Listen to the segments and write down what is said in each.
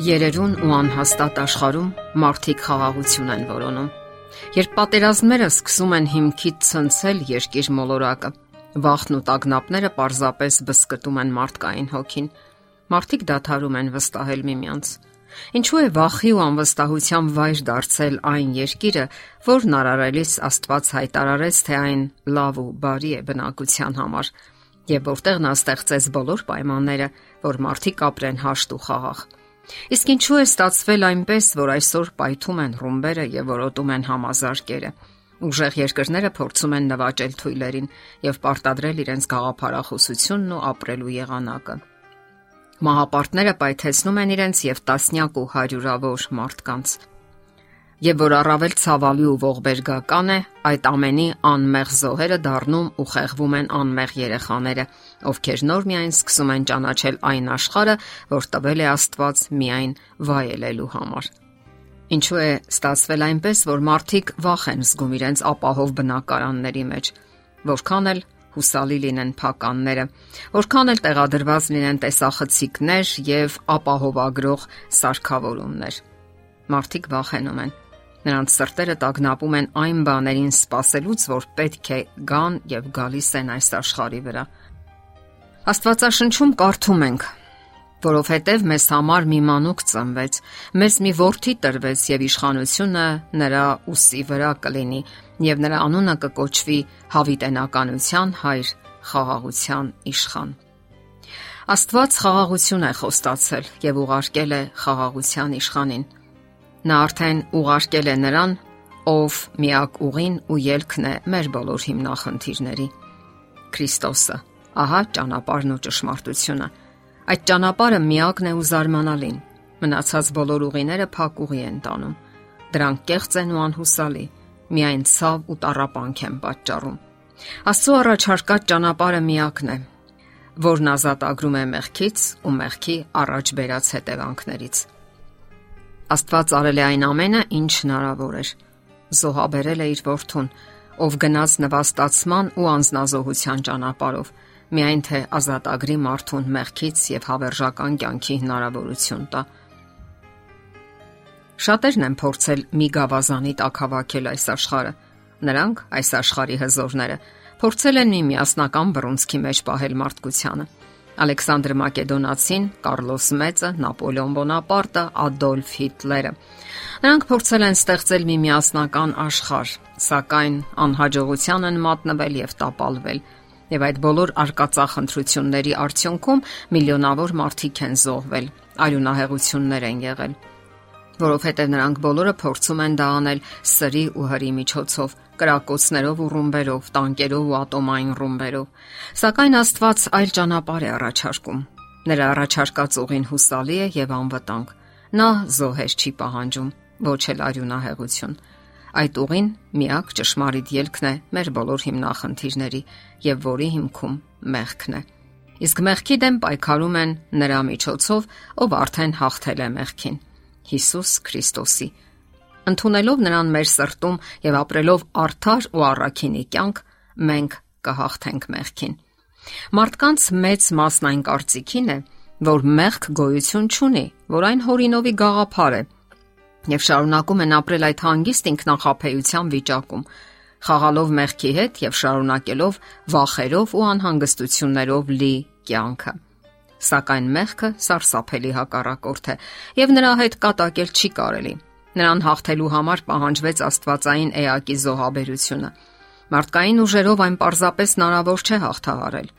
Երերուն ու անհաստատ աշխարհում մարդիկ խաղաղություն են որոնում։ Երբ պատերազմները սկսում են հիմքից ցնցել երկիր մոլորակը, վախն ու տագնապները պարզապես բսկտում են մարդկային հոգին։ Մարդիկ դադարում են վստահել միմյանց։ Ինչու է վախի ու անվստահության վայր դարձել այն երկիրը, որն արարելիս Աստված հայտարարեց, թե այն լավ ու բարի է բնակության համար, եւ որտեղ նա ստեղծեց բոլոր պայմանները, որ մարդիկ ապրեն հաշտ ու խաղաղ։ Իսկ ինչու է ստացվել այնպես, որ այսօր պայթում են ռումբերը եւ որոտում են համազարկերը։ Ուժեղ երկրները փորձում են նվաճել թույլերին եւ պարտադրել իրենց գաղափարախոսությունն ու ապրելու եղանակը։ Մահապարտները պայթեցնում են իրենց եւ տասնյակ ու հարյուրավոր մարդկանց եւ որ առավել ցավալի ու ողբերգական է, այդ ամենի անմեղ զոհերը դառնում ու խեղվում են անմեղ երեխաները, ովքեր նոր միայն սկսում են ճանաչել այն աշխարհը, որ տվել է Աստված միայն վայելելու համար։ Ինչու է ստացվել այնպես, որ մարդիկ վախ են զգում իրենց ապահով բնակարանների մեջ, որքան էլ հուսալի լինեն փականները, որքան էլ տեղադրված լինեն տեսախցիկներ եւ ապահովագրող սարքավորումներ։ Մարդիկ վախենում են Նրանց սրտերը տագնապում են այն բաներին սпасելուց, որ պետք է գան եւ գալիս են այս աշխարի վրա։ Աստվածաշնչում կարդում ենք. որովհետև մեզ համար մի մանուկ ծնվեց, մեզ մի որդի տրվեց եւ իշխանությունը նրա ուսի վրա կլինի եւ նրա անունը կկոչվի հավիտենականության հայր, խաղաղության իշխան։ Աստված խաղաղություն է խոստացել եւ ուղարկել է խաղաղության իշխանին։ Նա արդեն ուղարկել է նրան, ով միակ ուղին ու ելքն է մեր բոլոր հիմնախնդիրների։ Քրիստոսը։ Ահա ճանապարհն ու ճշմարտությունը։ Այդ ճանապարհը միակն է ու զարմանալին։ Մնացած բոլոր ուղիները փակ ուղի են տանում։ Դրանք կեղծ են ու անհուսալի։ Միայն ցավ ու տարապանք են պատճառում։ Աստծո առաջարկած ճանապարհը միակն է, որն ազատ ագրում է մեղքից ու մեղքի առաջ բերած հետևանքներից։ Աստված արել է այն ամենը, ինչ հնարավոր էր։ Զոհաբերել է իր որդուն, ով գնաց նվաստացման ու անznազողության ճանապարով, միայն թե ազատագրի մարդուն մեղքից եւ հավերժական կյանքի հնարավորություն տա։ Շատերն են փորձել մի գավազանի տակ հավաքել այս աշխարհը։ Նրանք, այս աշխարհի հզորները, փորձել են մի միասնական բռունցքի մեջ պահել մարդկությանը Ալեքսանդր Մակեդոնացին, Կարլոս Մեծը, Նապոլեոն Բոնապարտը, Ադոլֆ Հիտլերը։ Նրանք փորձել են ստեղծել մի միասնական աշխարհ, սակայն անհաջողության են մատնվել եւ տապալվել։ Եվ այդ բոլոր արկածախնդրությունների արդյունքում միլիոնավոր մարդիկ են զոհվել, արյունահեղություններ են եղել որովհետև նրանք բոլորը փորձում են դա անել սրի ու հրի միջոցով, կրակոցներով ու ռումբերով, տանկերով ու ատոմային ռումբերով։ Սակայն Աստված այլ ճանապարհ է առաջարկում։ Նրա առաջարկած ուղին հուսալի է եւ անվտանգ։ Նա զոհեր չի պահանջում, ոչ էլ արյունահեղություն։ Այդ ուղին միակ ճշմարիտ ելքն է մեր բոլոր հիմնախնդիրների եւ որի հիմքում մեղքն է։ Իսկ մեղքի դեմ պայքարում են նրա միջոցով, ով արդեն հաղթել է մեղքին Հիսուս Քրիստոսի։ Ընթունելով նրան մեր սրտում եւ ապրելով արդար ու առաքինի կյանք, մենք կհաղթենք մեղքին։ Մարդկանց մեծ մասն այն կարծիքին է, որ մեղք գոյություն չունի, որ այն հորինովի գաղափար է եւ շարունակում են ապրել այդ հանգիստ ինքնախապեյության վիճակում, խաղալով մեղքի հետ եւ շարունակելով վախերով ու անհանգստություններով լի կյանքը սակայն մեղքը սարսափելի հակառակորդ է եւ նրա հետ կատակել չի կարելի։ Նրան հաղթելու համար պահանջվեց Աստվածային էակի զոհաբերությունը։ Մարդկային ուժերով այն պարզապես հնարավոր չէ հաղթահարել։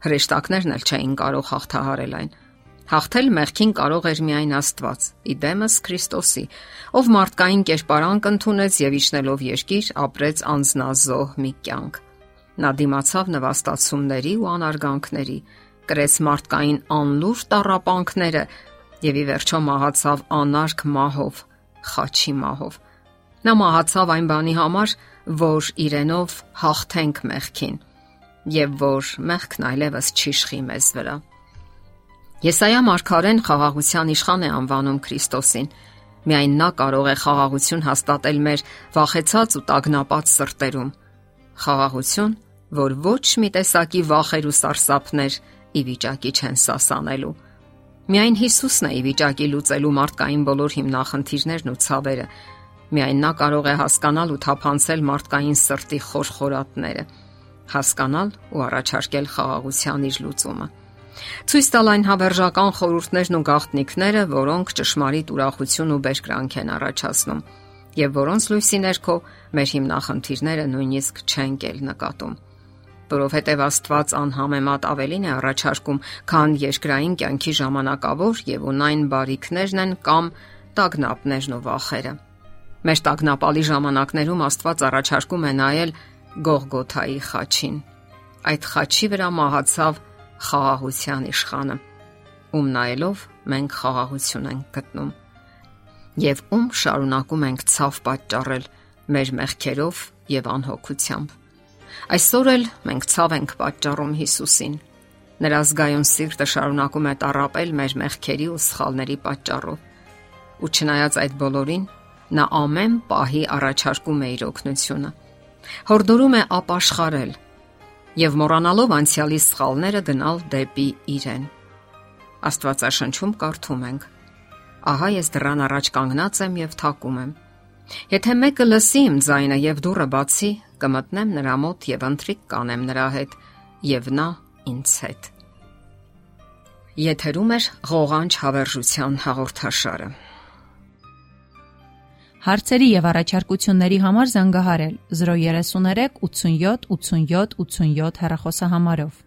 Հրեշտակներն էլ չէին կարող հաղթահարել այն։ Հաղթել մեղքին կարող էր միայն Աստված՝ իդեմս Քրիստոսի, ով մարդկային կերպարանք ընդունեց եւ իջնելով երկիր ապրեց անznազող մի կյանք։ Նա դիմացավ նվաստացումների ու անարգանքների, կրեց մարդկային անլուր տարապանքները եւ ի վերջո մահացավ անարգ մահով, խաչի մահով։ Նա մահացավ այն բանի համար, որ իրենով հաղթենք մեղքին եւ որ մեղքն այլևս չիշխի մեզ վրա։ Եսայա մարգարեն խաղաղության իշխան է անվանում Քրիստոսին։ Միայն նա կարող է խաղաղություն հաստատել մեր վախեցած ու տագնապած սրտերում։ Խաղաղություն, որ ոչ մի տեսակի վախեր ու սարսափներ ի վիճակի չեն սասանելու։ Միայն Հիսուսն է ի վիճակի լուծելու մարդկային բոլոր հիմնախնդիրներն ու ցավերը։ Միայն նա կարող է հասկանալ ու թափանցել մարդկային սրտի խորխորատները, հասկանալ ու առաջարկել խաղաղության իր լուծումը։ Ցույց տալ այն հավերժական խորհուրդներն ու գաղտնիքները, որոնք ճշմարիտ ուրախություն ու բերկրանք են առաջացնում, եւ որոնց լույսի ներքո մեր հիմնախնդիրները նույնիսկ չեն կել նկատում որովհետև Աստված անհամեմատ ավելին է առաջարկում, քան երկրային կյանքի ժամանակավոր եւ ունայն բարիքներն են կամ տագնապներն ու վախերը։ Մեր տագնապալի ժամանակներում Աստված առաջարկում է նայել Գողգոթայի խաչին։ Այդ խաչի վրա մահացավ խաղաղության իշխանը, ում նայելով մենք խաղաղություն ենք գտնում։ Եվ ում շարունակում ենք ցավ պատճառել մեր մեղքերով եւ անհոգությամբ։ Այսօր էլ մենք ցավ ենք պատճառում Հիսուսին։ Նրա զգայուն սիրտը շարունակում է տարապել մեր մեղքերի ու սխալների պատճառով։ Ու չնայած այդ բոլորին, նա ամեն պահի առաջարկում է իր օգնությունը։ Հորդորում է ապաշխարել եւ մոռանալով անցյալի սխալները գնալ դեպի իրեն։ Աստվածաշնչում կարդում ենք. Ահա ես դրան առաջ կանգնած եմ եւ թակում եմ։ Եթե մեկը լսի իմ ձայնը եւ դուռը բացի, կմտնեմ նրա մոտ եւ ընթրիկ կանեմ նրա հետ եւ նա ինձ հետ։ Եթերում է ղողանջ հավերժության հաղորդաշարը։ Հարցերի եւ առաջարկությունների համար զանգահարել 033 87 87 87 հեռախոսահամարով։